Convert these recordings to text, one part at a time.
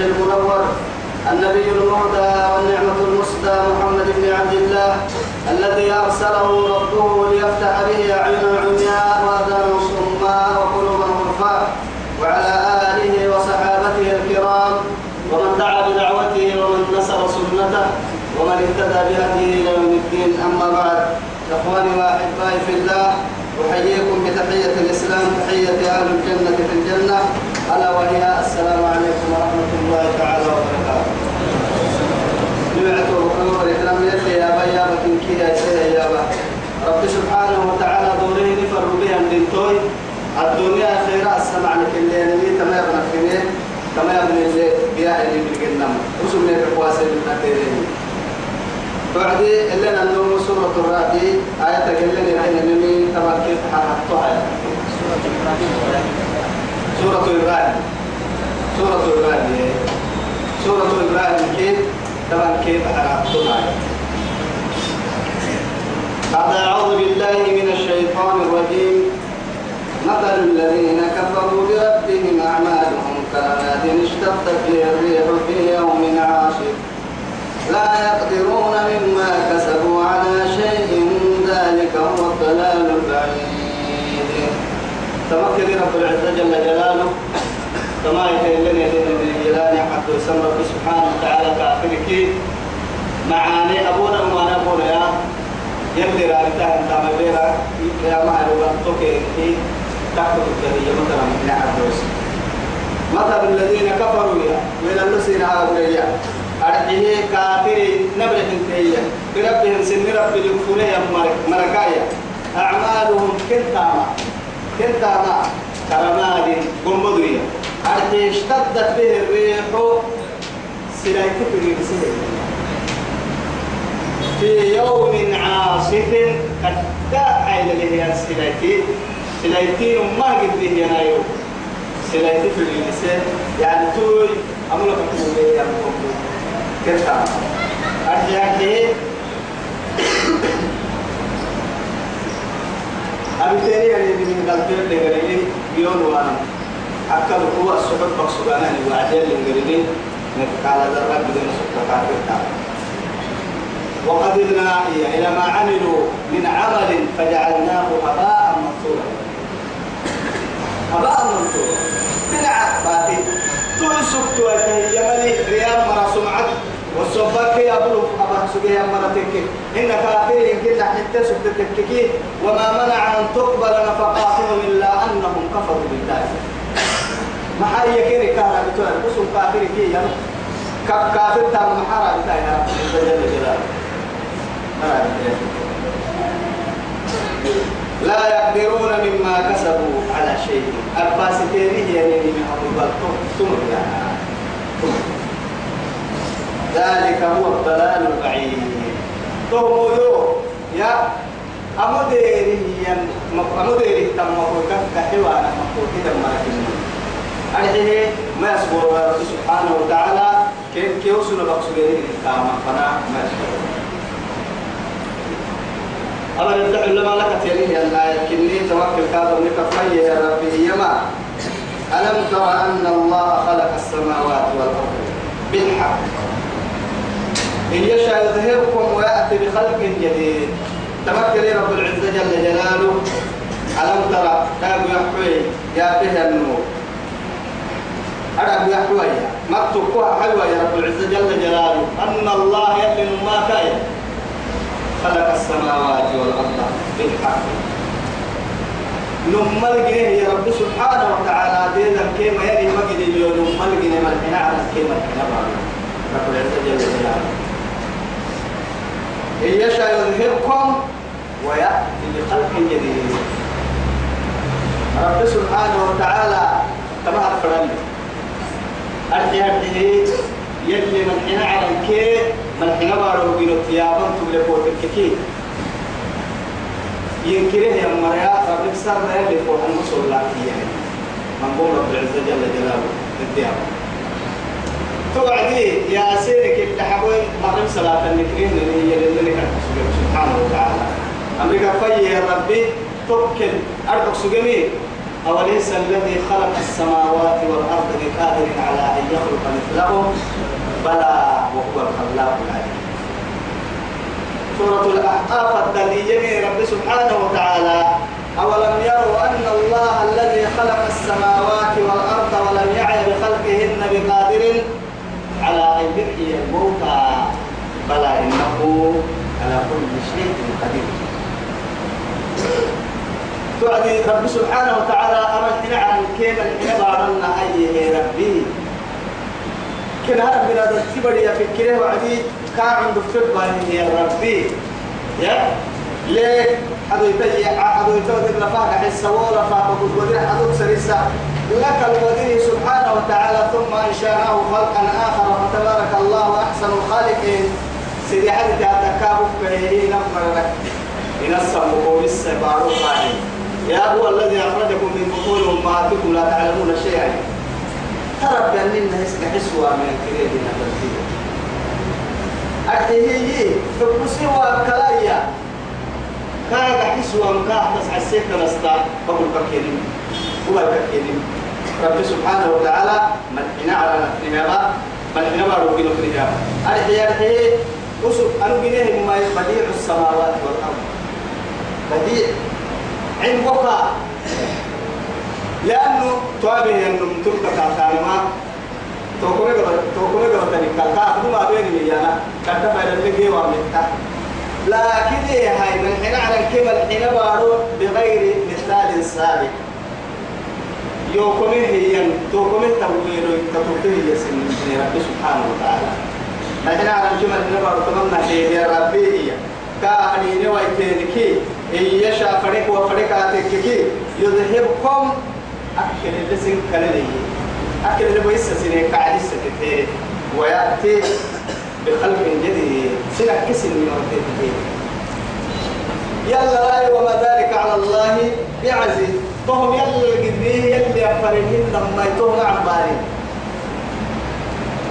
الوجه المنور النبي المهدى والنعمة المسدى محمد بن عبد الله الذي أرسله ربه ليفتح به أعينا عمياء وآذانا صماء وقلوبا غرفاء وعلى آله وصحابته الكرام ومن دعا بدعوته ومن نصر سنته ومن اهتدى بهديه إلى يوم الدين. أما بعد إخواني وأحبائي في الله أحييكم بتحية الإسلام تحية أهل الجنة في الجنة. ألا وهي السلام عليكم ورحمة الله تعالى وبركاته. نبعته بكم الإكرام يلي يا بيا بكين كي يا با. رب سبحانه وتعالى دوره نفر بها الدنتوي الدنيا خيرا السمع لك اللي نبي تمام نفسي كما يبني اللي بيها اللي بالجنة وسمنا بقواسي من نتيرين بعدي اللي ننو سورة الرعد. آية اللي نحن نمي تبع كيف حرحتها سورة الرعد. سورة الرعد. سورة الرعد كيف؟ تبع كيف حرحتها بعد؟ أعوذ بالله من الشيطان الرجيم. مثل الذين كفروا بربهم أعمالهم كرماد اشتدت به الريح في يوم عاصف لا يقدرون مما كسبوا على شيء ذلك هو الضلال تمكن رب العزة جل جلاله. كما يتيلن يدين جلاله حتى يسمى رب سبحانه وتعالى كافرك معاني أبونا وما نبونا يا. يلي رأيتها أنت مبيرا يا معلو بطوكي تحت الدنيا مثلا من عبدوس مثل الذين كفروا يا. من اللسين هؤلاء أرحيه كافر نبرهم كيا بربهم سن رب الكفرية مركايا أعمالهم كنتاما كنتاما كرماد قنبضية أرحيه اشتدت به الريح سلايك في الرسل في يوم عاصف قد داعي لله سلايتي سلايتي ما قد به ينايو. سلايتي في الرسل يعني توي أملك كمبيه يعني كتا أرجع أرجع أبي تاني يعني من قلبي اللي قريني بيون وأنا أكل هو السحب بقصدانا اللي وعدين اللي قريني نتقال ذرة بدون سكة كافر وقدرنا إلى ما عملوا من عمل فجعلناه هباء منثورا. هباء منثورا. بنع باتي تنسك يملي ريال مرا سمعت والصباك يا أبو أبا سجى يا مرتك إن كافرين كنا حتى سكتك وما منع أن تقبل نفقاتهم إلا أنهم كفروا بالله. ما هي كيري كارا بتوع بسوا كافر كي يا كافر تام محارا بتاع يا رب. لا يقدرون مما كسبوا على شيء. الفاسقين هي من أبو بكر يعني ذلك هو الضلال البعيد. تهمو يا أمديري أمديري تم مفروكا كحيوانا مفروكا تم مركزنا أرحيه ما يصبر رب سبحانه وتعالى كيف كيوصل بقصدين كاما فنا ما يصبر أما يدعو لما لك تيريه الآية كني توكل كاظم لك يا ربي يما ألم تر أن الله خلق السماوات والأرض؟ بالحق. إن يشاء يظهركم ويأتي بخلق جديد. تمكن رب العزة جل جلاله. ألم ترى كاب يحوي يا به النور. أرى يحوي. مكتوب حلوة يا رب العزة جل جلاله. أن الله يلي ما كاين خلق السماوات والأرض بالحق. نمال جنيه يا رب سبحانه وتعالى. دينا كيما يلي مجد اليوم نمال جنيه ملحنا على كيما رب العزة جل جلاله. إن يشاء يظهركم ويأتي بخلق جديد. رب سبحانه وتعالى تبع فرني أرحي أرحي يلي من حين على الكي من حين بارو بينو تيابن تبلي الككي ينكره يا مريا ربك سر يلي فوق المسؤول لا يعني. من قول رب العزة جل جلاله الديابة. توعدي يا سيرك اللي حبوي مغرب صلاة النكرين اللي هي اللي سبحانه وتعالى. أمريكا في يا ربي توكل أرضك سجمي أوليس الذي خلق السماوات والأرض بقادر على أن يخلق مثلهم؟ بلى وهو الخلاق العليم. سورة الأحقاف الدليل رب سبحانه وتعالى. أولم يروا أن الله الذي خلق السماوات والأرض ولم يعي بخلقهن بقادر الموتى بلى إنه على كل شيء قدير. توعدي رب سبحانه وتعالى أمرتنا عن كيف الحين بارنا أي ربي. كنا ربنا دكتبر يا فكره وعدي كان عند فكر يا ربي. يا؟ ليه؟ حدو يتجي حدو يتوذر لفاق حس ولا فاق ودير حدو سريسا لك الودي سبحانه وتعالى ثم أنشأناه خلقا آخر فتبارك الله أحسن الخالقين. سيدي حدث أتكابف كهيه نمر لك إن السمو قائم. يا هو الذي أخرجكم من بطون أمهاتكم لا تعلمون شيئا. ترى بأننا يسكى حسوة من الكريم من الترتيب أكتهي فبسي وكلايا كاغا حسوة مكاح تسعى السيكة نستا فقل ككيرين هو الككيرين رب سبحانه وتعالى من حين على نفسنا من حين ما روكي نفسنا. أرحي أرحي أسف أنو بنيه ما بديع السماوات والأرض. بديع. عند وقع. لأنه توابه أنه تلك كالتالما توكومي قبل توكومي قبل تاني ما بيني ميانا كالتا فايدة اللي وامتا. لكن إيه هاي من حين على الكمل حين بارو بغير مثال سابق. يوكومي هي توكومي تبويرو تتوكيه يسن رب سبحانه وتعالى لكن على الكمل حين بارو تمنى هي ربي هي كاهني نويتينكي إن يشاء فريق وفريق آتككي يذهبكم أكل اللسن كلني أكل اللي بيسا سنة قاعد السكتين ويأتي بخلق جديد سنة كسن يوتيه يلا لا وما ذلك على الله بعزيز فهم يلا القدريه يلي أفرهن لما يتوه عن بالي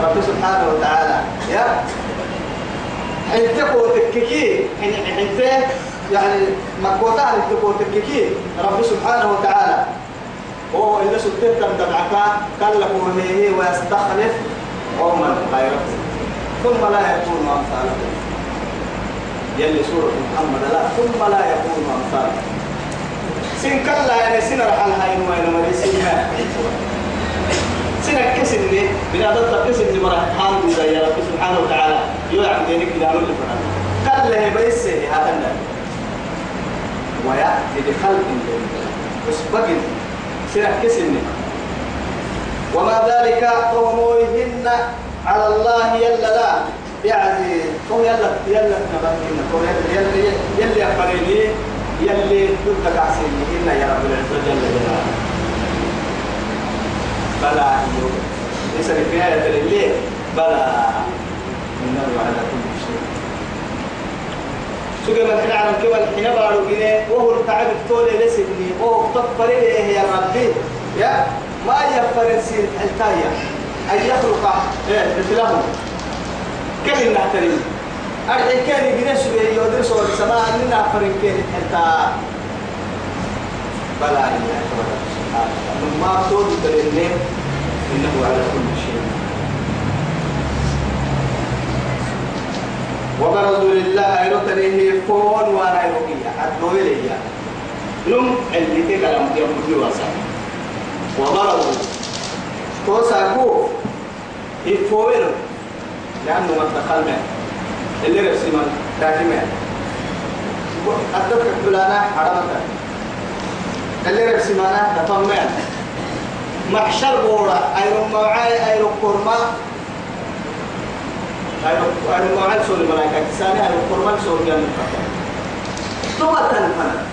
رب سبحانه وتعالى يا حنتكو تككي حنتك يعني مكوتا حنتكو تككي رب سبحانه وتعالى. وهو إذا سبتت دمعك كلكم هي ويستخلف قوما غيركم ثم لا يكون أمثالكم. يلي سورة محمد لا ثم لا يكون أمثالكم. سن كلا يعني سن رحل هاي وين مري سن سن كسني بلا ضد كسني مرة حال يا رب سبحانه وتعالى يوعد دينك إلى نور الفرن كلا هي بيس هذا ويأتي بخلق بس بقي سن كسني وما ذلك قومهن على الله يلا لا يعني هو يلا يلا نبهنا هو يلا يلا يلا يا فريني يلي ضد عسيني إنا يا رب العزة جل جلاله. بلى ليس في آية الليل. بلى إنه على كل شيء. سجى من حين على الكبل حين بارو جنيه وهو التعب التولي لسبني وهو تطفر إليه يا ربي؟ يا ما يفر سين التاية. أن يخلق. إيه مثلهم كل نحترم أرحي كان يجلس يدرس السماء أننا فرن كان حتى بلا إله ما تود بالنعم إنه على كل شيء. وبرزوا لله يرتنيه فون وأنا يرقيا حدو إليه نم اللي تكلم يوم واسع وبرزوا توسعكو يفوينو لأنه ما دخل منه اللي رسي من داكمه أدبك فلانا حرمك اللي رسي مانا تطمئن محشر بورا أيرو معاي أيرو كورما. أيرو معاي سوري ملايكة. كساني أيرو كورما سوري جنة ثم تنفنا.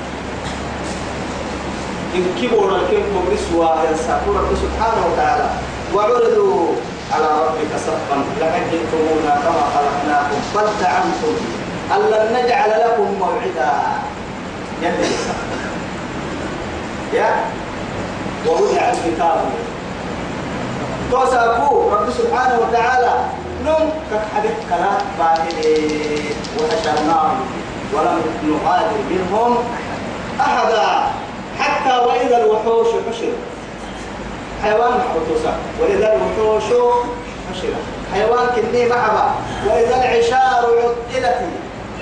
إن كبر الكيم كبرس وينسى سبحانه وتعالى. وعرضوا على ربك صفا لقد جئتمونا كما أن لن نجعل لكم موعدا. يا. ووضع الكتاب. توسعكو رب سبحانه وتعالى. نم. كحدث كلام باهل وحشرناهم ولم نغادر منهم أحدا. حتى وإذا الوحوش حشرت حيوان محروسة وإذا الوحوش حيوان كني محبا وإذا العشار عطلت.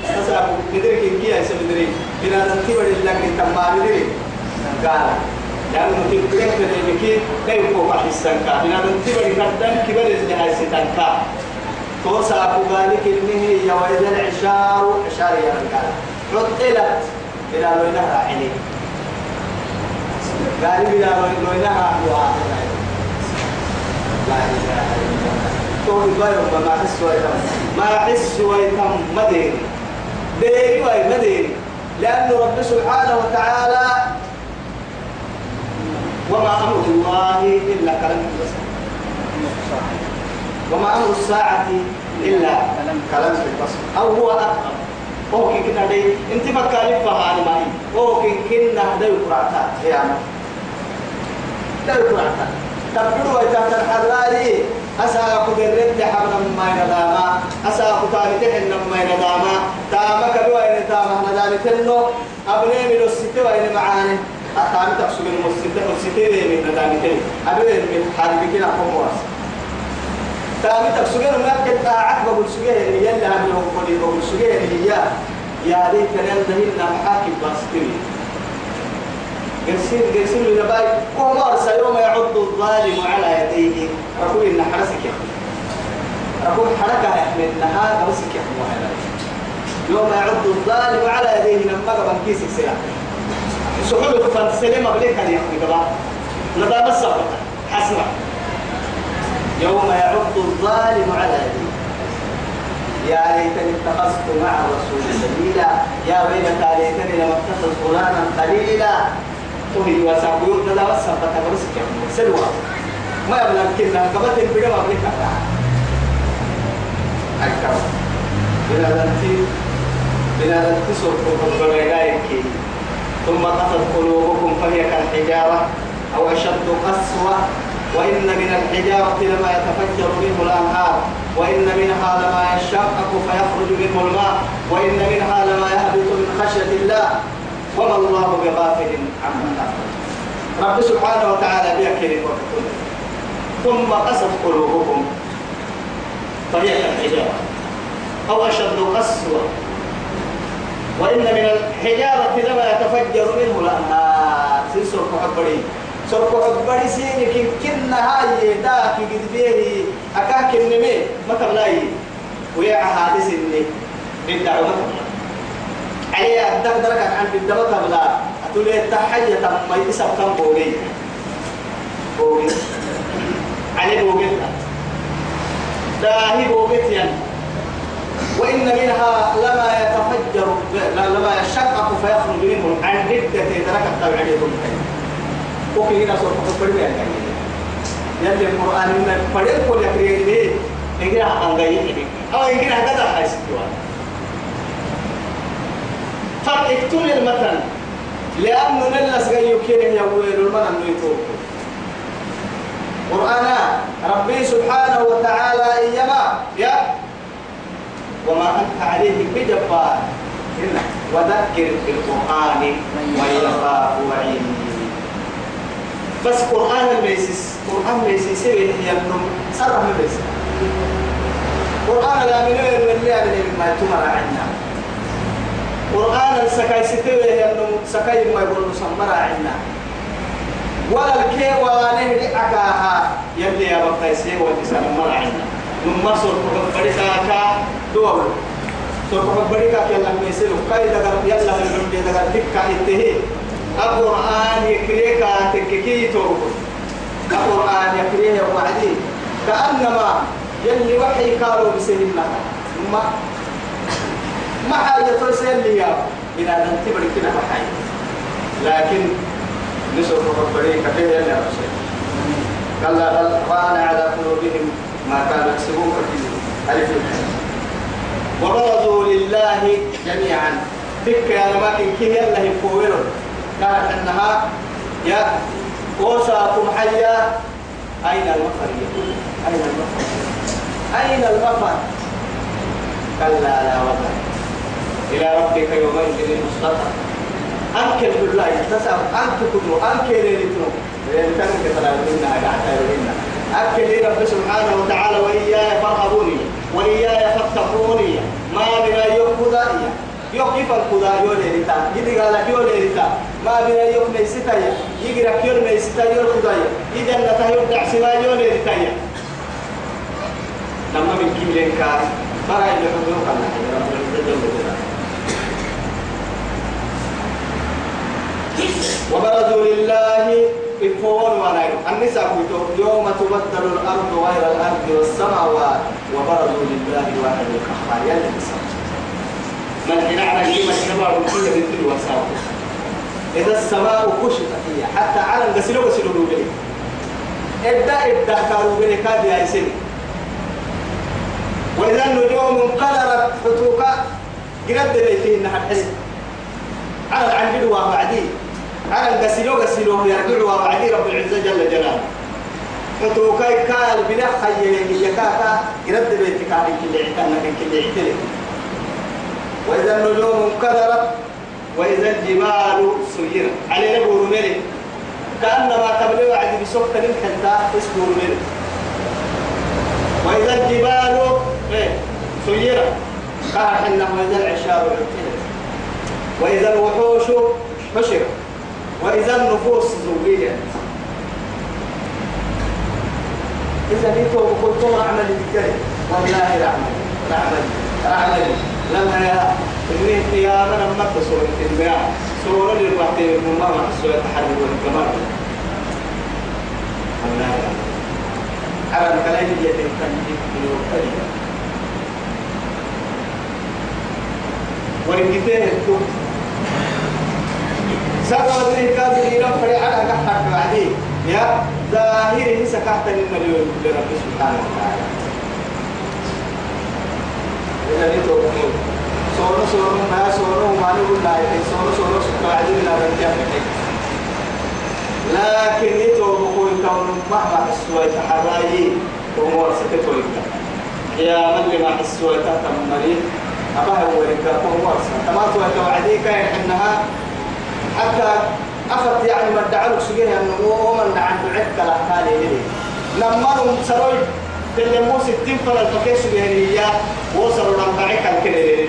فسأكو مدرك إنكي أيسا مدرك بنا ننتبه لله تما مدرك قال لأنه تبقى بدأ كيف هو حسنك. بنا ننتبه لكردن كبر الجهاز ستنكا توسع كذلك إنه يا وإذا العشار عشار يا رجال عطلت. إلى لونها عيني قال إلى لونها لا إله إلا الله تو بايو ما حس ويتم ما حس ويتم مدين ديري وي مدين لأن رب سبحانه وتعالى وما أمر الله إلا كلام بس وما أمر الساعة إلا كلام البصر أو هو أقرب هو كي كنا دي. انت مكالف فهاني ماي هو كي كنا دا يقرأتا يعني دا يقرأتا تبدو ويتهت الحلالي أسا قدرت حبنا ما ينداما أسا قتالته إنما ينداما تاما كبوا إن تاما نداني تنو. أبني من الستة وإن معاني. أتامي تقصد من الستة الستة من نداني تنو. أبني من حربك نحكم واسع تامي تقصدين ما كنت أعقب بقول سجيه اللي يلا هم يوم قولي بقول سجيه اللي يا. يا ريت كان دهين محاكم باستري قرسين قرسين من باي. أرسل يوم يعض الظالم على يديه. ركول إن حرسك ركول حركة يحمل نها بسك يا يوم يعض الظالم على يديه. لما قبل كيسك سلاح سحول فانسلم بليك هذه يحمل كبار ندام الصبر حسنا يوم يعض الظالم على يديه. يا ليتني اتخذت مع الرسول سبيلا. يا ويلتى ليتني لم أتخذ فلانا خليلا. وهي وسابيوت لا وسب تبرسك سلوى. ما يبلغ كنا قبل البدء ما بلك أكثر بلا ذنتي بلا ذنتي سوف ثم قصد قلوبكم فهي كالحجارة أو أشد قسوة. وإن من الحجارة لما يتفجر منه الأنهار. وإن منها لما يشقق فيخرج منه الماء. وإن منها لما يهبط من خشية الله. وما الله بغافل عما تعمل رب سبحانه وتعالى بيكر ثم قست قلوبكم فهي كالحجارة أو أشد قسوة. وإن من الحجارة لما يتفجر منه الأنهار سيسر محبرين سرق عبري سيني كن كنا هاي دا في قد بيه أكاك النمي ما تبلاي ويا حادث إني بالدعوة علي أدك درك عن بالدعوة تبلا أتولي تحية ما يتسب كم بوغي. بوغي. علي بوغي. داهي بوغي تيان. وإن منها لما يتفجر لما يشقق فيخرج منه عن ردة درك التوعية وكي هنا صورة فبرد يعني يلي القرآن إن فريق كل يكريه إنجيل عن غيره أو عن كذا حيث فاقتل المثل لأنه نلس غيو كيره يويل المنى نيتوك قرآن ربي سبحانه وتعالى إيما يا وما أنت عليه بجبار وذكر بالقرآن من يخاف وعيد بس قرآن الميسيس قرآن الميسيس هي النم صرف الميسيس قرآن لا من اللي من ما تمر عنا قرآن السكاي ستوي النم سكاي ما يقول مسمر عنا. ولا الكي ولا نهدي أكاها. يلي يا تيسير والإسلام مر عنا. نم مصر فريقا دول سوف فريقا يلا ميسير كاي دغر يلا من دغر دكا إتهي. القرآن يكريك تككي القرآن يكريه وعدي. كأنما يلي وحي قالوا بسهلنا ما ما حاجة ترسل لي يا بنا ننتبه كده وحي لكن نسر ربنا كفيه يلي رسل قال بل ران على قلوبهم ما كانوا يكسبون ألف وبرزوا لله جميعا. فك يا لماكن كي يلا يفويرون كانت أنها يا قوساكم حيا أين المفر أين المفر؟ أين المفر؟ كلا لا وزن إلى ربك يومئذ المستقر أنكر بالله تسأل أنك كنو أنكر لنتنو لأن كان كتلا منا قاعدة منا أكل رب سبحانه وتعالى وإياي فارهبوني وإياي فاتقوني ما بنا يوم كيف القضاء يوم ليتا يدي قال لك يوم ليتا ما بنا يوم ميستا يجرك يوم ميستا يوم قضاء إذا نتهيو دعسما يوم ليتا لما من كيلين كار ما رأي لحضور قال رب العزة جل جلاله وبرزوا لله يكون ونايم النساء يوم تبدل الأرض غير الأرض والسماوات. وبرزوا لله واحد القهار. يلي من حين على كلمة نبار كل بنت وساوة إذا السماء كشفت هي. حتى على غسلوا غسلوا روبي إبدا إبدا كانوا بني كاد يا سيدي وإذا النجوم انقلبت فتوكا قرد بيتين حتى على العنجل وبعدين على الغسلو غسلو يرجعوا وعدي رب العزة جل جلاله. فتوكاي كال بلا خيي يكاكا يرد بيتك على كل عتنا كل عتنا وإذا النجوم انكدرت وإذا الجبال سيرت. علينا بورميل كأنما قبل وعد بسكة حتى اسمه رميل وإذا الجبال سيرت. قال حنا وإذا العشار وإذا الوحوش حشرت. وإذا النفوس زوجية. إذا نيتو قلتم رحمة للكريم والله رحمة رحمة رحمة لما يا إني يا من أما تصور الدنيا صور للوقت من ما حسوا يتحرك والكمال. والله على الكلام يتم تنجيب من الوقت الكتب الكافرين فري على كحك بعدين يا ظاهره سكحت المليون لرب سبحانه وتعالى. إذا نتوب سورة سورة ما سورة ما نقول لا سورة سورة سورة بعدين لا بنتيا لكن كل كون مهما حسوا تحراي وهو ستكوي يا من لما حسوا تتمرين أبا هو رجال وهو تمام توعديك إنها حتى أخذ يعني ما ادعوا سجيه أنه ومن عن بعدك الأحكال إليه لما هم سروي تلمو ستين فلا الفكيس به هي وصلوا لنبعك الكليل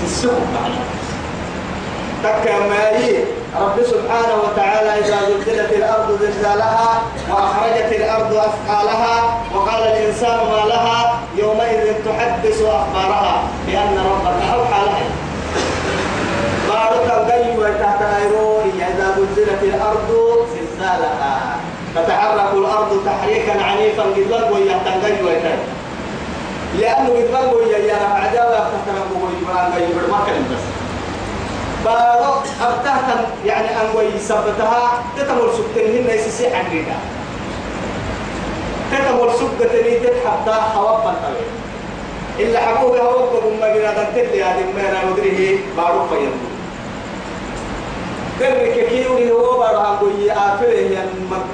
سيسوق معنا تكا ماي رب سبحانه وتعالى إذا زلزلت الأرض زلزالها وأخرجت الأرض أثقالها وقال الإنسان ما لها يومئذ تحدث أخبارها بأن ربك أوحى لها. بارك الغيب تحت غيره إذا زلزلت الأرض زلزالها. تتحرك الأرض تحريكا عنيفا قدلق ويحتنغي ويتن لأنه ويا عداوة تحترق ويجبان غيب. ما كان بس. بارو أبتهتا يعني أنوي سبتها تتمر سبتين هن يسيسي حقيقة تتمر سبتين تتحدى حوابا طويل إلا حبوه هو بما بنا تنتلي هذه ما ندريه بارو فيمو كرك كيوري هو بارها قوي آفره يا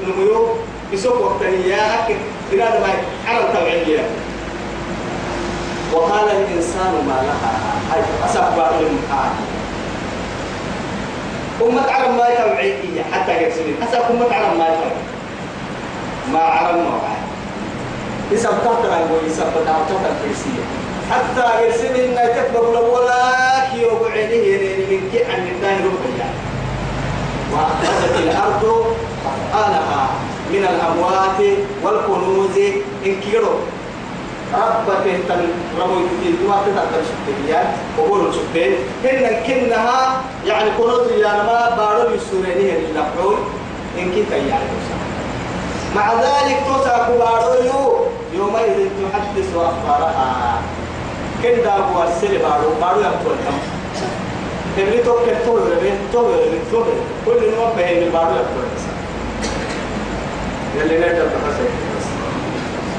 نميو بسوق وقتني يا أكيد بلاد ما على التوعية وقال الإنسان ما لها أسف بارو المحال أمة عرب ما توعية حتى يكسبين أسف أمة عرب ما توعية ما عرب ما وعي إذا بتعترى قوي إذا بتعترى الفرسية حتى يرسل إن تكبر ولا كيو بعينه من كي عن الله ربنا وأخرجت الأرض أثقالها من الأموات والكنوز. إن كيرو. ربك تن ربو يتي ما تتقل شكتيات وقولوا شكتين هن كنها يعني كنوز يعني ما بارو يسوريني اللحول إن كي يعني مع ذلك توسع بارو يومئذ تحدث أخبارها. كن دابو السل بارو. بارو كم تبلي تو كتو ربي تو ربي تو كل نوع بهي من بارو يبطل يلي نقدر تحسن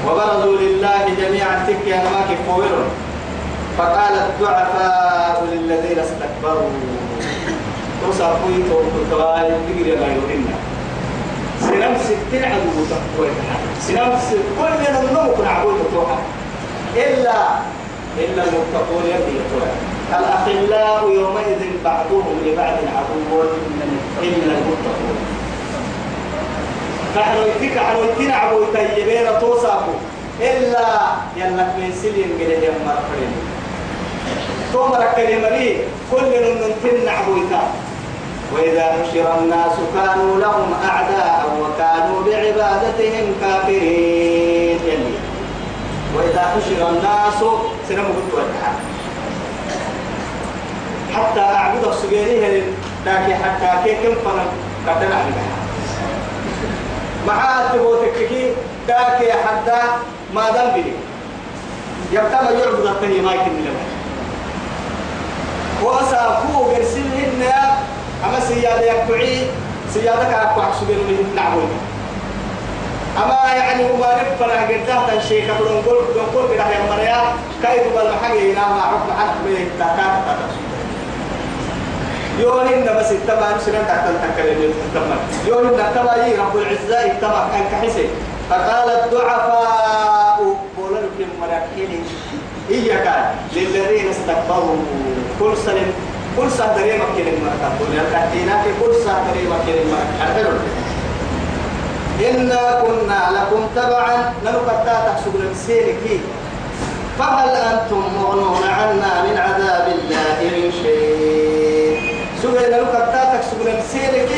وبرزوا لله جميعا أنا ما كفورون فقال الضعفاء للذين استكبروا تصفوا توقع تقري ما يهمنا سنم ستين عدو تقوي سنم كل من نمك نعبود توقع إلا إلا المتقون يبدي يتوقع الأخلاء يومئذ بعضهم لبعض عدو إلا المتقون. نحن يتك عن ويتنا عبو يتيبين إلا يلك من سلين من اليوم مرحبين تومر كلمة لي كل ننتن عبويتا وإذا حشر الناس كانوا لهم أعداء وكانوا بعبادتهم كافرين. وإذا حشر الناس سنمو قلت حتى أعبد السجيرية لكن حتى كي كم فنا قدنا عليها معاه تبوتك كي كاكي حتى ما بلي يبتما يعبد التهي ما يكن لما وأسافو قرسل هنا أما سيادة يكبعي سيادة كأكبع سبيل من نعبوي أما يعني هو نفنا قدها الشيخ نقول نقول كده يا مريا كيف بالمحاجة هنا مع حكم حق بيه تاكا يوهن بس التبع نسلم تحت التكلم التبع يوهن التبع رب العزة التبع كان كحسي فقال الضعفاء قول لكم مراكين إياك للذين استكبروا. كل سنة كل سنة دريمة كلمة مركب الكاتينات كل سنة دريمة كلمة مركب إنا كنا لكم تبعا. نلقى تحسب لمسيرك فهل أنتم مغنون عنا من عذاب الله من شيء؟ سبحان لك تاتك سبحان سيرك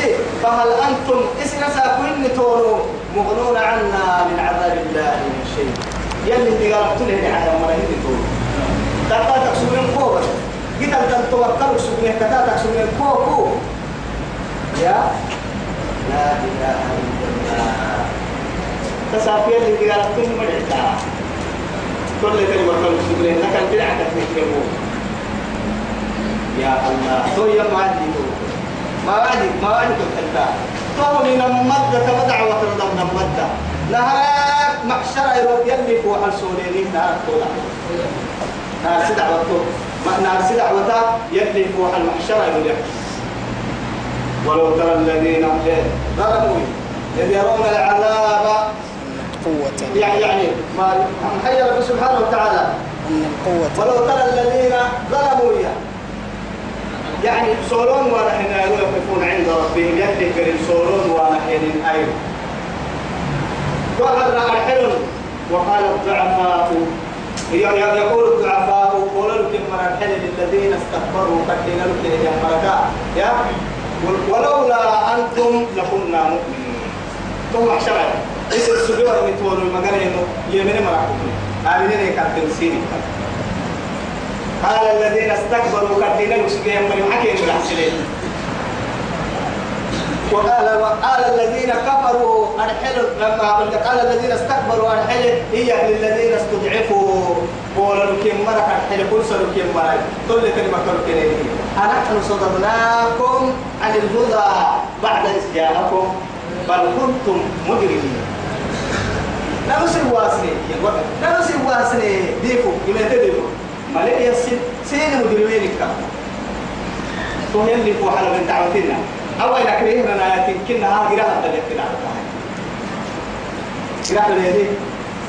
فهل أنتم إسنا ساكوين تونو مغنون عنا من عذاب الله من شيء يلي انت قالت له على مرة تونو تاتك سبحان كوبا قد أنت توكلوا سبحان كتاتك سبحان كوكو يا لا إله إلا الله تسافير اللي قالت له مرة كل كلمة كل سبحان لكن بدعك تكتبه يا الله. تو يا معدي ما وعدي ما تو من المدة تبدع وترضى من المدة نهار محشر يروح يلي فوق السوريين نهار طولع نهار سدع وطول. نهار سدع وتا يلي فوق المحشر يروح ولو ترى الذين ظلموا. إذ يرون العذاب قوة. يعني يعني ما رب سبحانه وتعالى. ولو ترى الذين ظلموا إياه يعني سولون وأنا حين يقفون عند ربهم يهدي كريم سولون أيوه وقد رأى الحلم وقال الضعفاء. يقول الضعفاء. قولوا لكم من الحلم الذين استكبروا قدين لكم يا مركا يا؟ ولولا أنتم لكنا مؤمنين. ثم عشرة إذا السجوة متولوا المقالين يمين مراكم آمنين يكتن سيري قال الذين استكبروا كدين المسلمين من حكيم الحسنين وقال وقال الذين كفروا أرحلوا لما قال الذين استكبروا أرحلوا هي للذين استضعفوا. قولوا لكم مرك أرحلوا كل سنة لكم مرك كل كلمة كل أنحن صدرناكم عن الهدى بعد إذ بل كنتم مجرمين. نرسل واسني نرسل واسني ديفو إلى ملك يسين سين مجرمين يلي فو حلا من دعوتنا أول أكره من آيات كنا ها جراها تلك كنا جراها ليه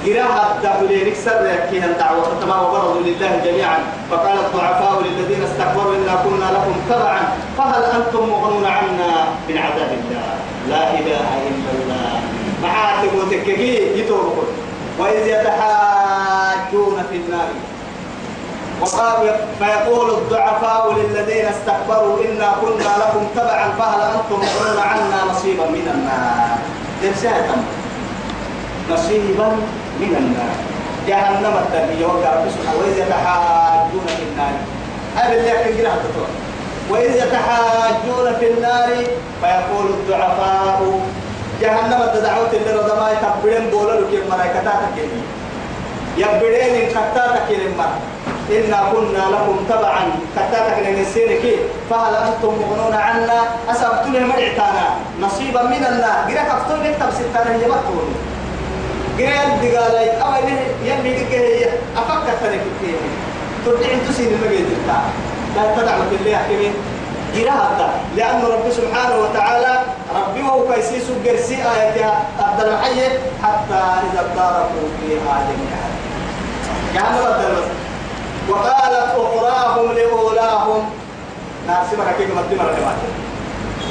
جراها تقولي نكسر كيها الدعوة. تمام وبرزوا لله جميعا. فقال الضعفاء للذين استكبروا إنا كنا لكم تبعا. فهل أنتم مغنون عنا من عذاب الله؟ لا إله إلا الله. معاتب وتككي يتوبكم وإذ يتحاجون في النار. وقال فيقول الضعفاء للذين استكبروا إنا كنا لكم تبعا فهل أنتم مغنون عنا نصيبا من النار؟ نصيبا من النار. جهنم التنبيه وقال سبحانه وإذ يتحاجون في النار. هذا اللي يحكي وإذ يتحاجون في النار فيقول الضعفاء جهنم الدعوة اللي رضما يتبرين بولا لكي الملائكة يبرين كتاتك لما إنا كنا لكم تبعا. كتاتك لنسيرك فهل أنتم مغنون عنا؟ أسبتم مرعتانا نصيبا من النار. قرأت أفتون نكتب ستانا يبطون قال دقالي أما يلي هي أفكر ترك كيه ترجع تسين المجد لا تدعم الله حكمين جراها لأن رب سبحانه وتعالى ربي وهو كيسيس قرسي آياتها. أبدل الحي. حتى إذا اداركوا فيها جميعا. يعني بس وقالت أخراهم لأولاهم. ناس مرة كيف مدي مرة كمان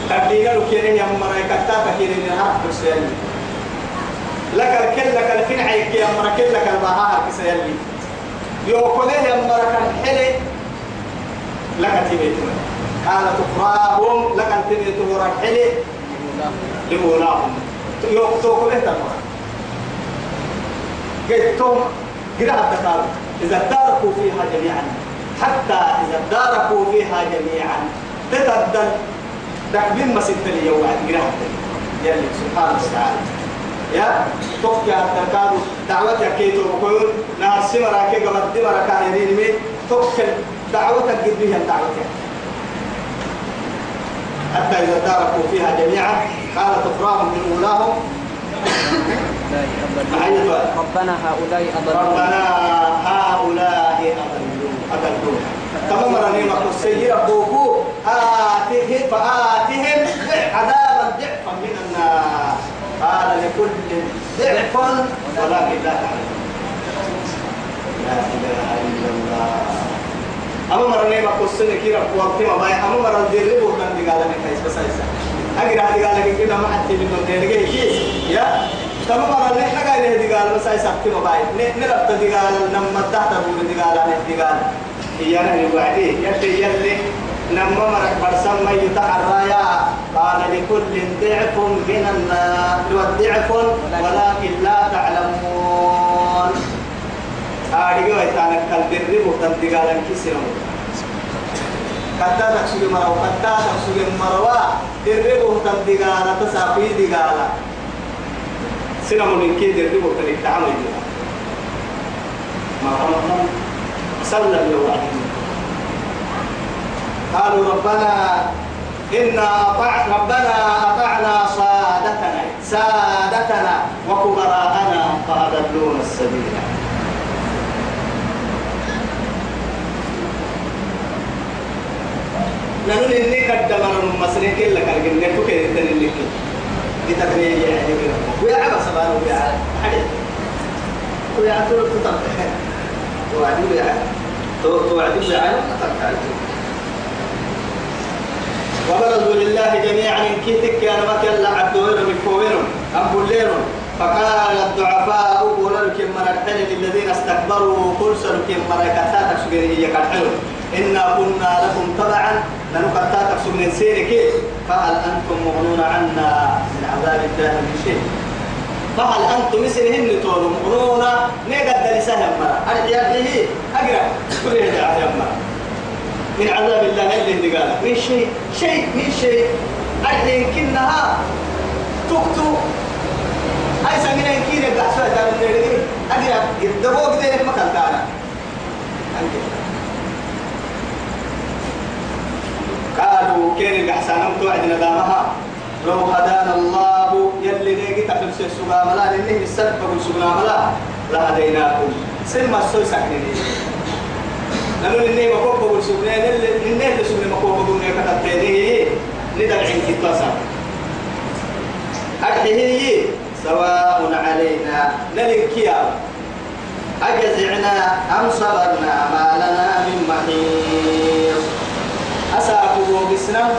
كدينا لو كيرين يا مرة كتاتا كيرين يا حسين لك الكل لك الفين عيك يا مرة كل لك البهار كسيلي يوكله يا مرة كان حلي لك تبيتون قالت أخراهم لك تبيتون حلي لأولاهم يوكتوكم إنت مرة قلتم قراءة تقالوا إذا اداركوا فيها جميعا حتى إذا اداركوا فيها جميعا تتبدل. تكبين ما ست لي وعد قراءة يلي سبحانه وتعالى. يا توك يا دعوتك كيتو بقول ناس سمرا كي قمت دمرا كايرين مي. توك دعوتك قد بها دعوتك حتى إذا اداركوا فيها جميعا قالت أخراهم من أولاهم ربنا هؤلاء أضلوا ربنا هؤلاء أضلوا أضلوا كما مرني ما السيئة بوكو آتهم فآتهم عذابا ضعفا من النار. قال لكل ضعف ولكن لا تعلم لا إله إلا الله. أما مرني ما قصنا كي رب وقت ما باي أما مرن دير ربو كان دي قال لك كيس بس هيسا أجر هذه قال لك كده ما حد تبي من دير كيس يا. تمام مرة نحن قاعد نهدي قال بس هيسا كي ما باي نربط دي قال نم تحت أبو دي قال نهدي قال هي أنا اللي وعدي يلي يلي نم مرك برسم ما يتحرى قال لكل ضعف من النار ضعف ولكن لا تعلمون آديو إتانا كالدري بوتن تقالا كيسيرو كتا تكسوغي مروا كتا تكسوغي مروا دري بوتن تقالا تسافي تقالا سينما من كي دري بوتن التعامل ما رمضان سلم يوعدين قالوا ربنا إنا أطعنا ربنا أطعنا سادتنا سادتنا وكبراءنا فأضلونا السبيل نحن إني قدمنا المسرين كلا كالجن نكو كده تاني تقنية يعني ويا عبا سبحانه ويا حدث ويا عطول تطلع. توعدوا ويا توعدوا ويا وبرزوا لله جميعا إن كيتك يا نمك يلا عبدوين بكوين أم بولين فقال الضعفاء قول لكم من الحل للذين استكبروا قل سلكم مريكتاتك سجنية كالحلو إنا كنا لكم تبعا. لنكتاتك سجن سيرك. فهل أنتم مغنون عنا من عذاب الله من شيء؟ فهل أنتم مثلهن تولوا مغنون؟ نقد لسهم مرة. أرجع به أقرأ. كل يدعى يمرأ من عذاب الله اللي قال. من شيء. شيء. من شيء. الحين كنها تكتو. أي سمينا يمكن سوى تابع النيرين أقرأ. يدبوك دينك مكان تانا قالوا كين الأحسان توعد ندامها. لو هدانا الله يلي نيجي تحل سوغا ملا لنه السبب بقول سوغا ملا لهديناكم. سلم السوي سكنين لأنه اللي ما كوب بقول سبنا اللي اللي اللي سبنا ما كوب بقول نيكا تبتدي ندر عين كتاسا أكيه سواء علينا نلكيا أجزعنا أم صبرنا ما لنا من محيص. أساقوا بسنا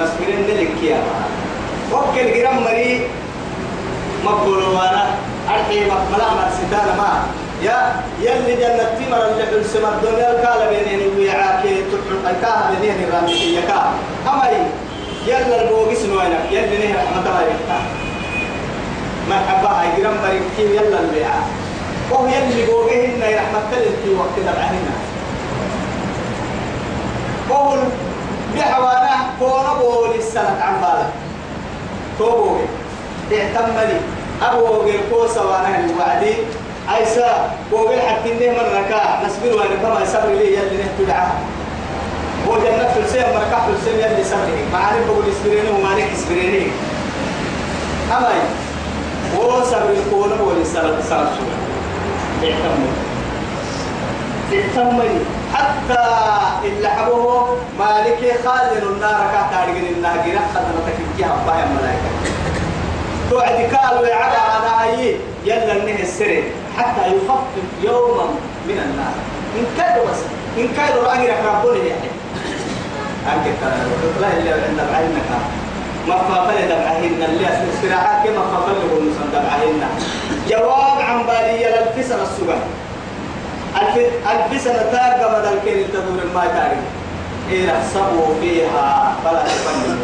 نصبرين نلكيا وكل جرام مري مقبول وأنا. أرحي مقبلا مرسدان ما. يا يلي جنة تمر اللي السماء الدنيا الكالة بينين ويعاك الكاها بينين الرامي يكا. أمري يلا البوغس نوينك يلي نهر رحمة الله يفتح. مرحبا هاي جرام مريكي يلا البيعة وهو يلي بوغهن رحمة الله وقت دبعهن. وهو بحوانا كون بول السنة عن بالك توبوغي اعتملي أبوغي الكوسة وأنا الوعدي عيسى وقال حتى إنه من ركاع نسبر وأنا كما يسبر لي يلي نحتو دعاه. هو جنة في السيم مركع في السيم يلي سبرني ما عارف بقول اسبريني عليك إسبريني. أما هو صبر الكون هو السنة السنة السنة اعتمد اعتمد حتى مالك خازن النار كاتارجن الناجرة خدمتك الجهة بايا ملايكة توعد قالوا يا عدا هذا هي يلا انه السري حتى يخفف يوما من النار. إن كانوا بس إن كانوا رأي ربنا يعني أنك لا إلا عند بعينك. ما فاقل دمعهن اللي استراحات كما فاقل نسان دمعهن جواب عن بالي للفسر السجن الف ألف سنة تاج مدى الكيل تدور ما تاري إيه نحسبوا فيها فلا تفنن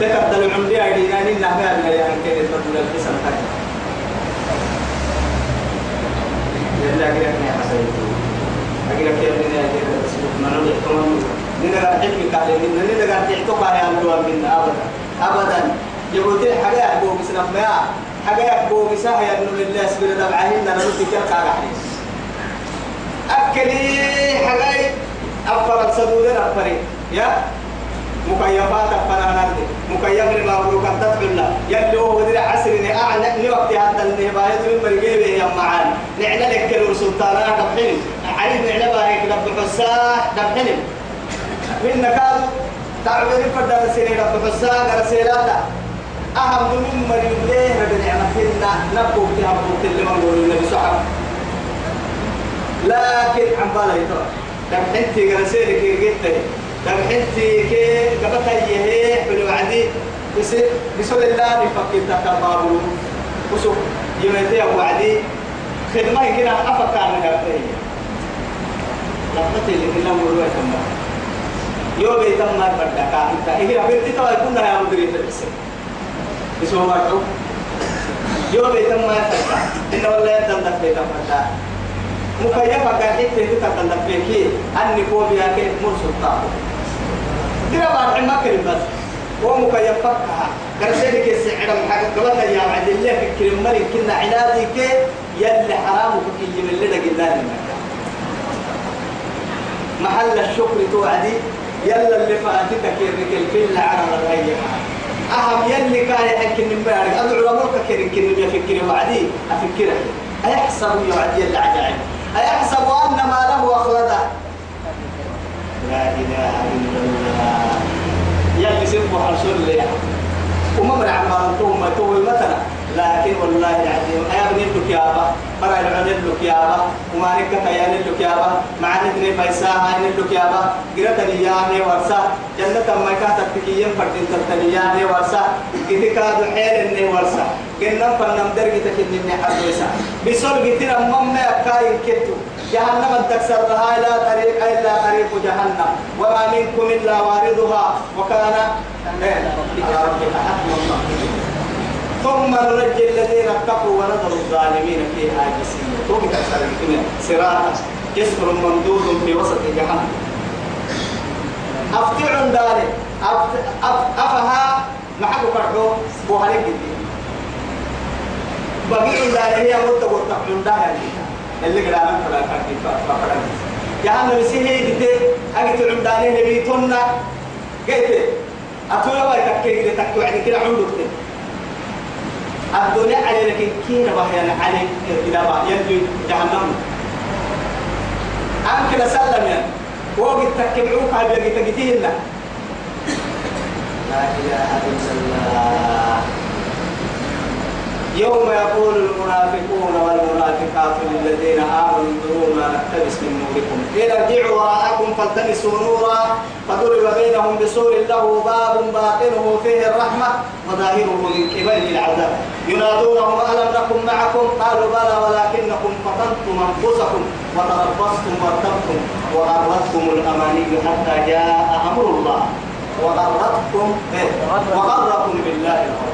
تكتل العمدي أديناني نحن أبنى يعني كيل تدور الف سنة تاج يلا أقرأ يا حسين. أقرأ كيف من أقرأ من أقرأ نينا قاعد حكي كالي منا نينا قاعد تحتوقع يا أمدوا منا أبدا. أبدا. يقول لي حاجة يحبوا بسنا ما حاجة يحبوا بسها يا ابن الله سبحانه دمعهن أنا نسي كيف قاعد أحيس أكلي أفر السدود أفري. يا؟ مكيفات أفنا نردي مكيف لما أن تدعو الله يلي هو ودري عسرني أعنى وقت هذا النهاية من مرقيبه يا معان نعنا لك كلو سلطانا دبحني علي نعنا باهيك دبح الساح دبحني من نكاد تعبير فرد سنين رب حسان رسيلاتا أهم من مريم ليه رب نعمتنا؟ نبوك تهبوك اللي من قول النبي صحب لكن عم بالا يتوى رسيلك يرقيتي دم حنتي كي قبطة يهي حلو عدي بسول الله نفكر تكبارو وسوف يمتي وعدي. خدمة كنا أفكار نهارتي رحمتي اللي كنا مروي تمام. يوم يتم ما يبدأ إنت إيه أبنتي توا يكون يا مدير تبسم اسمه مرحوم. يوم يتم ما يبدأ إنه ولا يتم دفع تبدأ مكيفة كان حتى دفع كي أني فوبيا كي مرسل طاقو ترى بعد ما كلم بس. هو مكيفة كرسيني كي سعر محاجة قبلنا يا عبد الله في كلمة ملك كنا عنادي كي يلي حرام وكي من اللي قلنا محل الشكر توعدي. يلا اللي فاتتك يرك الكل على الغيب أهم يلي كان يحكي من بارك أدعو لمرك كرين كرين يفكر وعدي أفكر أيحسب يعدي يلي عجائب. أيحسب أن ما له أخلده؟ لا إله إلا الله. يلي سبوا حرسول لي. وما من عمال توم توي مثلا. لكن والله العظيم أيا بني لك يا أبا؟ برا العن لك يا أبا؟ وما نك كيان لك يا أبا؟ مع نتني فيسا هاي لك يا أبا؟ قرأت نياني ورسا جنة ما كانت تكيين فردين تتنياني ورسا قد كاد حيل إني ورسا قلنا فنم درجة تكني حبيسا بسول قتنا مم كاين كتو جهنم تكسر لها لا طريق إلا طريق جهنم. وما منكم إلا واردها. وكان مقضيا ثم ننجي الذين اتقوا ونذر الظالمين فيها جسيما. توقي تكسر صراطا جسر ممدود في وسط جهنم. أفتع ذلك أفها محبو كرحو بوهالك جدي بقيع ذلك هي مدة قرطة من اللي قرانا فلا كاكي فقرا جهنم سيهي دي أجت عمداني نبيتنا قلت أتويا واي تكي تكي يعني كده عمدك الدنيا على لكن كينا بحيانا على إلى يلي جهنم. أم كده سلم يعني. وقت تكبعوك هاي بيجي تجتيه لا إله إلا الله. يوم يقول المنافقون والمنافقات للذين آمنوا انظرونا نقتبس من نوركم. إن ارجعوا وراءكم فالتمسوا نورا فضرب بينهم بسور له باب باطنه فيه الرحمة وظاهره من قبل العذاب. ينادونهم ألم نكن معكم؟ قالوا بلى ولكنكم فتنتم أنفسكم وتربصتم وارتبتم وغرتكم الأماني حتى جاء أمر الله. وغرتكم وغركم بالله الغرور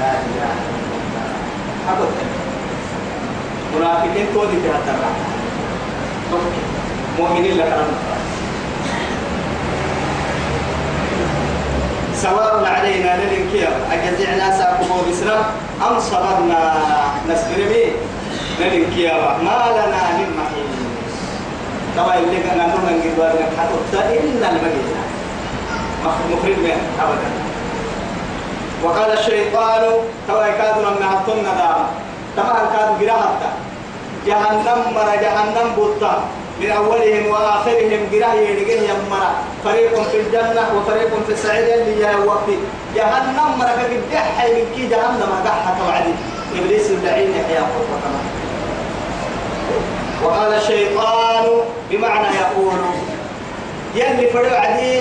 لا إله إلا الله حقك منافقين تودي في هذا مؤمنين لك سواء علينا للانكير أجزعنا ساكبو بسرا أم صبرنا نسبر به للانكير ما لنا من محيط طبعا اللي كان نقول نجد وارد حتى إلا المدينة مخرج من أبدا وقال الشيطان توا يكادنا من هتون داما تمام كاد جراحتا جهنم مر جهنم بوتا. من أولهم وآخرهم جراه يلقيه يمرا فريق في الجنة وفريق في السعيد اللي يا وقت جهنم مر كجح من كي جهنم قحة وعدي إبليس اللعين يحيى قرة وقال الشيطان بمعنى يقول يلي فريق عدي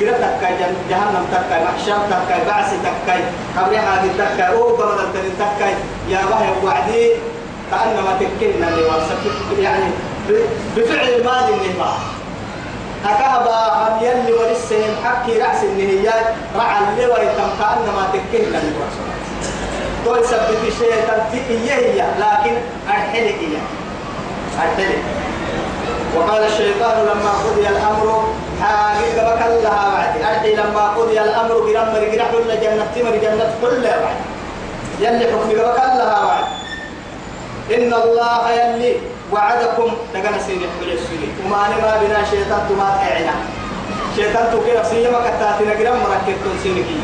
كده تكاي جهنم تكاي محشر تكاي بعث تكاي قبل هذه تكاي قبل التاني تكاي يا بهي وعدي كأنما تكلنا وصفت يعني بفعل الماضي النهبة أكهبا هم يلي ولسهم حكي رأس النهيات رعى اللي ويتم كأنما تكلنا اللي وصفت دول سبت الشيء تنتهي هي لكن أرحلك هي أرحلك وقال الشيطان لما قضي الأمر حاجة بك لها بعد أرحي لما قضي الأمر برمر جرح كل جنة تمر جنة كلها بعد يلي حكم بك لها بعد إن الله يلي وعدكم تقنا سيني حبل السيني وما نما بنا شيطان تما تعنا شيطان تكير سيما كتاتنا قرام مركبتون سينكي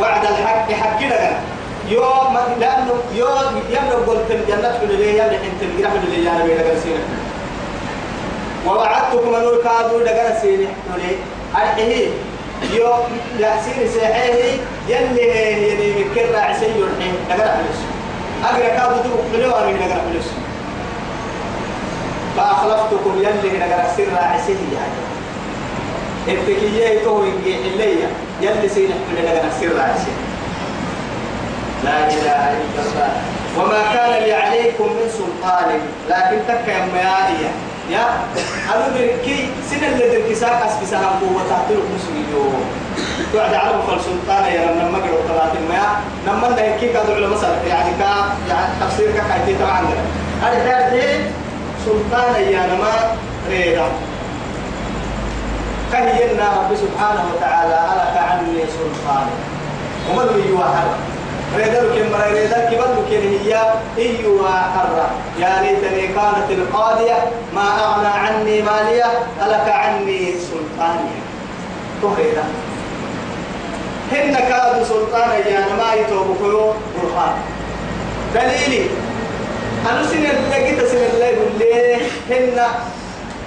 وعد الحق حق لنا يوم لأنه يوم يوم قلت الجنة في الليل يوم حنت الجرح في الليل أنا بينا قرسينا ووعدتكم أن الكادو لقنا سيني حبل الحين يوم لا سيني سيحيه يلي هي يمكن راعي سيور حين لقنا حبل أقرأ كادو تبقى قلوا أنا نقرأ فلوس فأخلفتكم يلي نقرأ سر عسيه يعني. إبتكية تو إنجي إليا يلي سين من نقرأ سر عسيه لا إله إلا الله. وما كان لي عليكم من سلطان. لكن تك يا يا أنا بركي سن اللي دركي ساق أسكي سهم قوة تحتلق مسلمين توعد عرب فالسلطان يا لما مقر وطلعت المياه لما ده كي قادوا على مثلا يعني كا يعني تفسير كا حيتي طبعا هذا ده سلطان يا لما ريدا كهينا رب سبحانه وتعالى ألك عني سلطان ومن هي واحد ريدا لكن مرة ريدا كبر لكن هي هي واحد يا ليتني كانت القاضية ما أغنى عني مالية ألك عني سلطاني تهريدا هن كادوا سلطان يا ما يتوبكوا برهان. دليلي. أنا سن لقيت سن الله بالله هن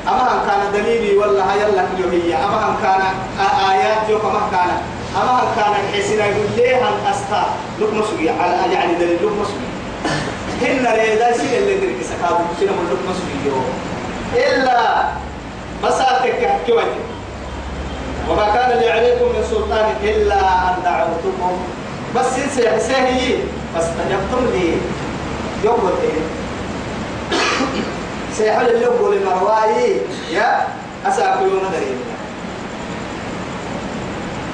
أما كان دليلي ولا هاي الله هي أما كان آيات جو كما كان أما كان حسنا يقول ليه هن أستا؟ لك مسوي على يعني دليل لك مسوي هن ريدا سن اللي درك سكادوا سن من لك مسوي إلا مساتك كويتي وما كان لي عليكم من سلطان إلا أن دعوتكم. بس سيهي. فاستجبتم لي. يوم الدين سيحل اللب للمرواي يا أساكل يوم دريم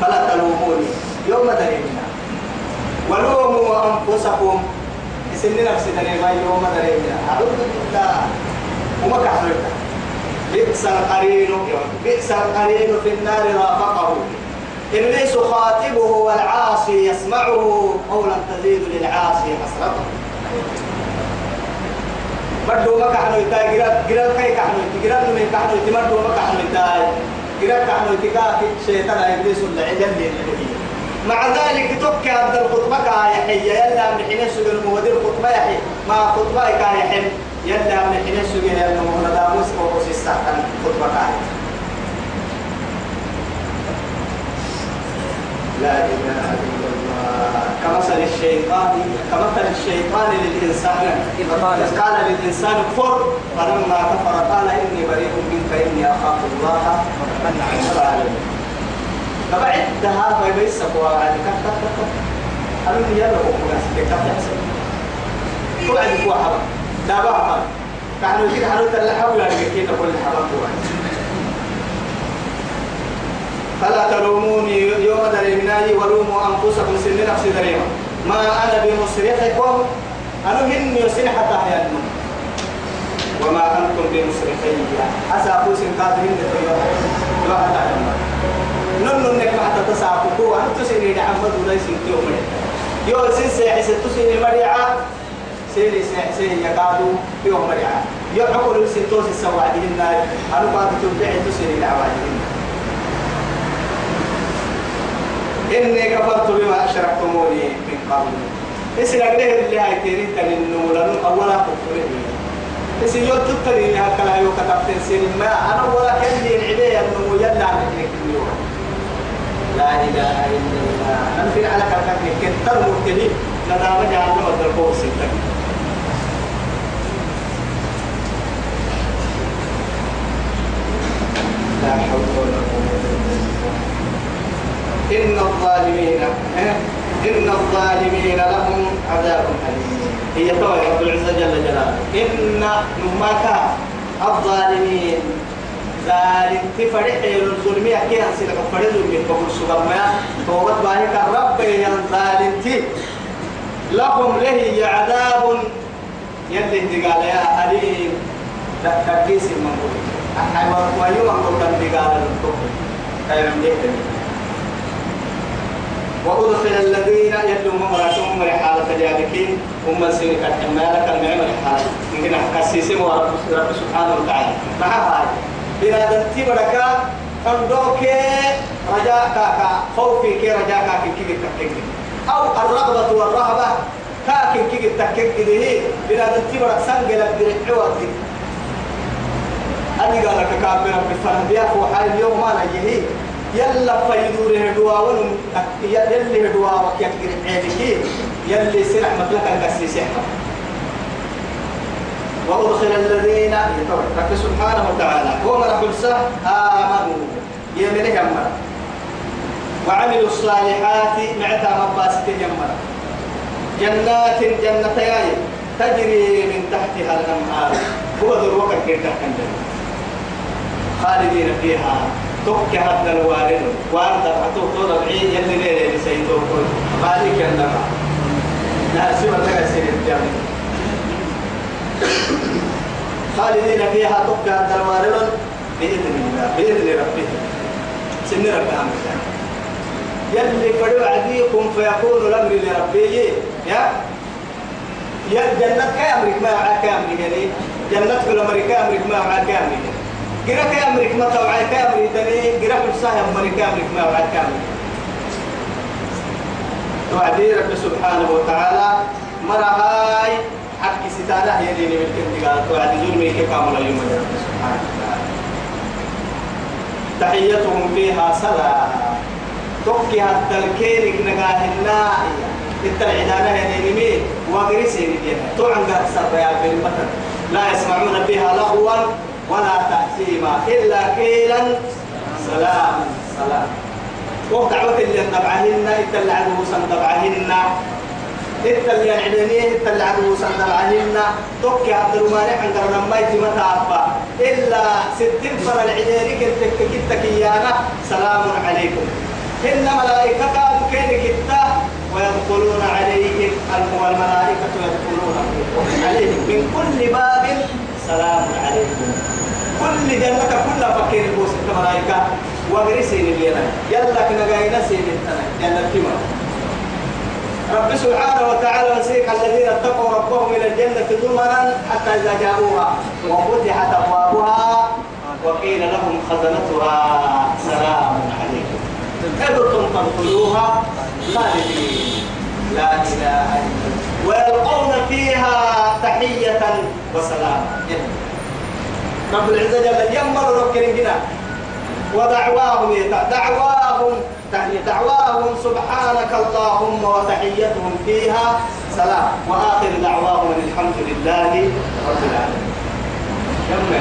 فلا تلوموني. يوم دريم ولوموا أنفسكم. سن نفسي دريم يوم دريم أعوذ بالله. وما كحرتك بئس القرين. بئس القرين في النار رافقه. إبليس خاطبه والعاصي يسمعه. قولا تزيد للعاصي حسرته. مردو ما كحنو يتاي جراب جراب كي كحنو يتاي جراب نمي كحنو يتاي مردو ما كحنو يتاي جراب كحنو يتاي كاك شيطان إبليس عدل لي مع ذلك تبكي عبد الخطبة كايحي يلا من حين سجن المودير خطبة يحي مع خطبة كايحي يلا من حين سجن المودير داموس وقصي السحتن خطبة كايحي لا إله إلا كمثل الشيطان كمثل الشيطان للإنسان. إذا قال للإنسان كفر فلما كفر قال إني بريء منك إني أخاف الله رب العالمين فبعد هذا ما يبيس سبوا يعني كت كت كت أنا من يلا هو كنا سكت كت يحسن كل عندك واحد لا بقى كانوا يجي حلو تلا حول يعني كده كل حرام فلا تلوموني يوم دريمناي ولوموا أنفسكم سن نفسي دريما ما أنا بمصرخكم؟ أنا هن يسن حتى وما أنتم بمصرخي أسا أقول سن قادرين يوم حتى حياتنا نن نك حتى تساقوا أنتم سن يدعمد وليس يوم. يو سن سيحس تسن مريعة. سيري سيحسين يقادوا يوم مريعة. يحقوا سن توسي سوادين أنا قادة تبعي تسن العوادين إني كفرت بما أشركتموني من قبل. إسنا قده اللي هاي تيرين تنين لأنه أولا كفره إسنا يوم تبتدي لها كلا يوم كتبتين سين ما أنا ولا كان لي العبية أنه يلا نحنك اليوم لا إله إلا الله. أنا في على كتبتين كتر مرتدي. ندامة جعلنا ودربوه سيدك لا حول ولا قوة إلا بالله إن الظالمين إن الظالمين لهم عذاب أليم. هي توي رب العزة جل جلاله. إن نماك الظالمين. ذلك تفرح الظلم عن سيدك فرد سبحانه توبت باهك الرب لهم له عذاب. يلي قال يا أليم. تكيس المنقول حيوان ويوم أنقول قال من وأدخل الذين يدعون مراتهم من حالة جالكين هم سيرك الحمالة كالمعمل حالة يمكن ورب رب سبحانه وتعالى. مع هاي بنادم تبرك فندوك رجاء كاكا خوفي كي رجاء كاكي كي تكك. أو الرغبة والرهبة كاكي كي تكك ده بنادم تبرك سنجل برعوة أني قال لك كابر بفهم بيا فوحي اليوم ما نجيه. يلا فيدور هدوا ونم يلي هدوا وكيكر عينك يلي سرح مثلك القسي سحر وأدخل الذين رب سبحانه وتعالى. من خلصة آمنوا. يمنه يمر. وعملوا الصالحات معتا مباسك يمر. جنات جنتيان تجري من تحتها الأنهار. هو ذو الوقت كيف خالدين فيها. توك هذا الوالد وارد أتوك طول العين يلي ليلة سيدوك مالك النما ناسي ولا سيد الجامع خالدين فيها توك هذا الوالد بإذن الله بإذن ربه سن ربهم يلي فدوا عديكم فيكون الأمر لربي يا يا جنة كامرك ما معك كامرك يعني جنة كل أمريكا. أمريكا ما معك كامرك جرا كامرك ما توعي كامري تاني جرا كل ساعة أمريكا كامرك ما معك كامرك توعدي رب سبحانه وتعالى. مرة هاي حق ستارة هي ديني بالكنتقال توعدي ظلمي كيف عمل يوم رب سبحانه وتعالى تحيتهم فيها سلام توكي حتى الكيرك نقاهنا التلعدانة يعني مين وقريسي ندينا تو عن قد سربيا في المطر لا يسمعون فيها لغوا. ولا تأثيما إلا قيلا. سلام سلام. ودعوة اللي نبعهن إتل عدو سندبعهن إتل يعدنيه إتل عدو سندبعهن توكي عبد المانع عن قرن ما يتمتع أبا إلا ستين فرع العديني كنت كنت كيانا سلام عليكم. إن ملائكة قالوا كين كتا ويدخلون عليهم والملائكة يدخلون عليهم. من كل باب سلام عليكم. كل جنة كل فكير بوس الملائكة وغرسين الليلة يلا كنا جاينا سين جنة كما رب سبحانه وتعالى نسيك الذين اتقوا ربهم إلى الجنة ضمنا حتى إذا جاءوها وفتحت أبوابها وقيل لهم خزنتها سلام عليكم. كدتم تدخلوها خالدين. لا إله إلا الله. ويلقون فيها تحية وسلام. رب العزة جل يمر ركن هنا ودعواهم دعواهم دعواهم سبحانك اللهم وتحيتهم فيها. سلام. وآخر دعواهم الحمد لله رب العالمين. يمر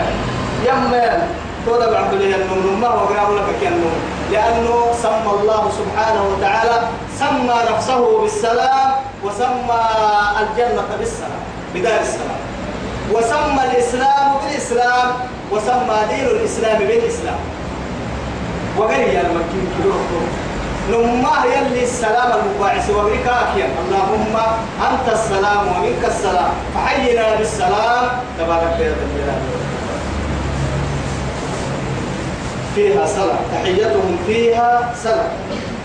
يمر تودع عبد الله النوم ما هو قرام لك كأنه. لأنه سمى الله سبحانه وتعالى سمى نفسه بالسلام وسمى الجنة بالسلام. بدار السلام. وسمى الإسلام بالإسلام وسمى دين الإسلام بالإسلام. وقال يا المكين كيلو نما يلي السلام المباعث وبركاكيا اللهم أنت السلام ومنك السلام. فحينا بالسلام. تبارك يا الجلال فيها سلام. تحيتهم فيها سلام.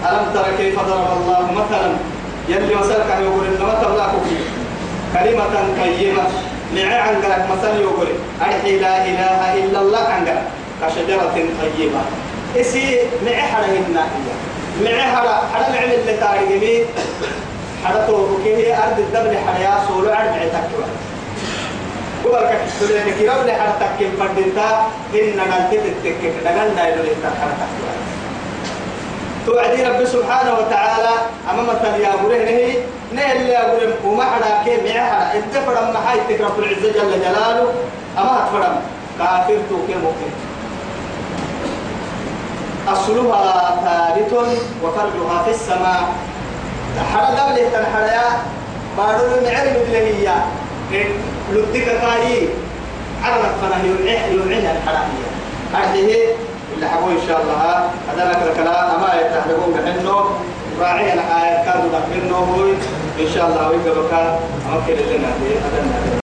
ألم تر كيف ضرب الله مثلا؟ يلي وسلك يقول إنما تبلاك فيه. كلمة طيبة. نعي عنقلك مثلا يقول أرحي لا إله إلا الله عنقلك كشجرة طيبة. إسي معي حدا حدا معي اللي تاريخي حدا توفكي هي أرض الدبل حدا يا سولو عرب عتاكوا قبل كتبت لك يوم لحد تكيم فردتا إن نالتي تتكك دغان دايلو لتك حدا تكوا توعدي رب سبحانه وتعالى أمام مثل يا أبوره نهي نهي اللي أبوره وما حدا كي معي حدا إنت فرم محاي تكرب العزة جل جلاله أما هتفرم كافر تو كي مؤمن أصلها ثابت وفرجها في السماء. حدا دبله تنحريا بارو معلم هي لدك كاي عرفت فنا يلعن الحرامية. هذه اللي حبوا إن شاء الله. هذا لك الكلام. أما يتحدثون بحنه راعي الآية كانوا نحنه إن شاء الله ويقبك أمكن لنا هذا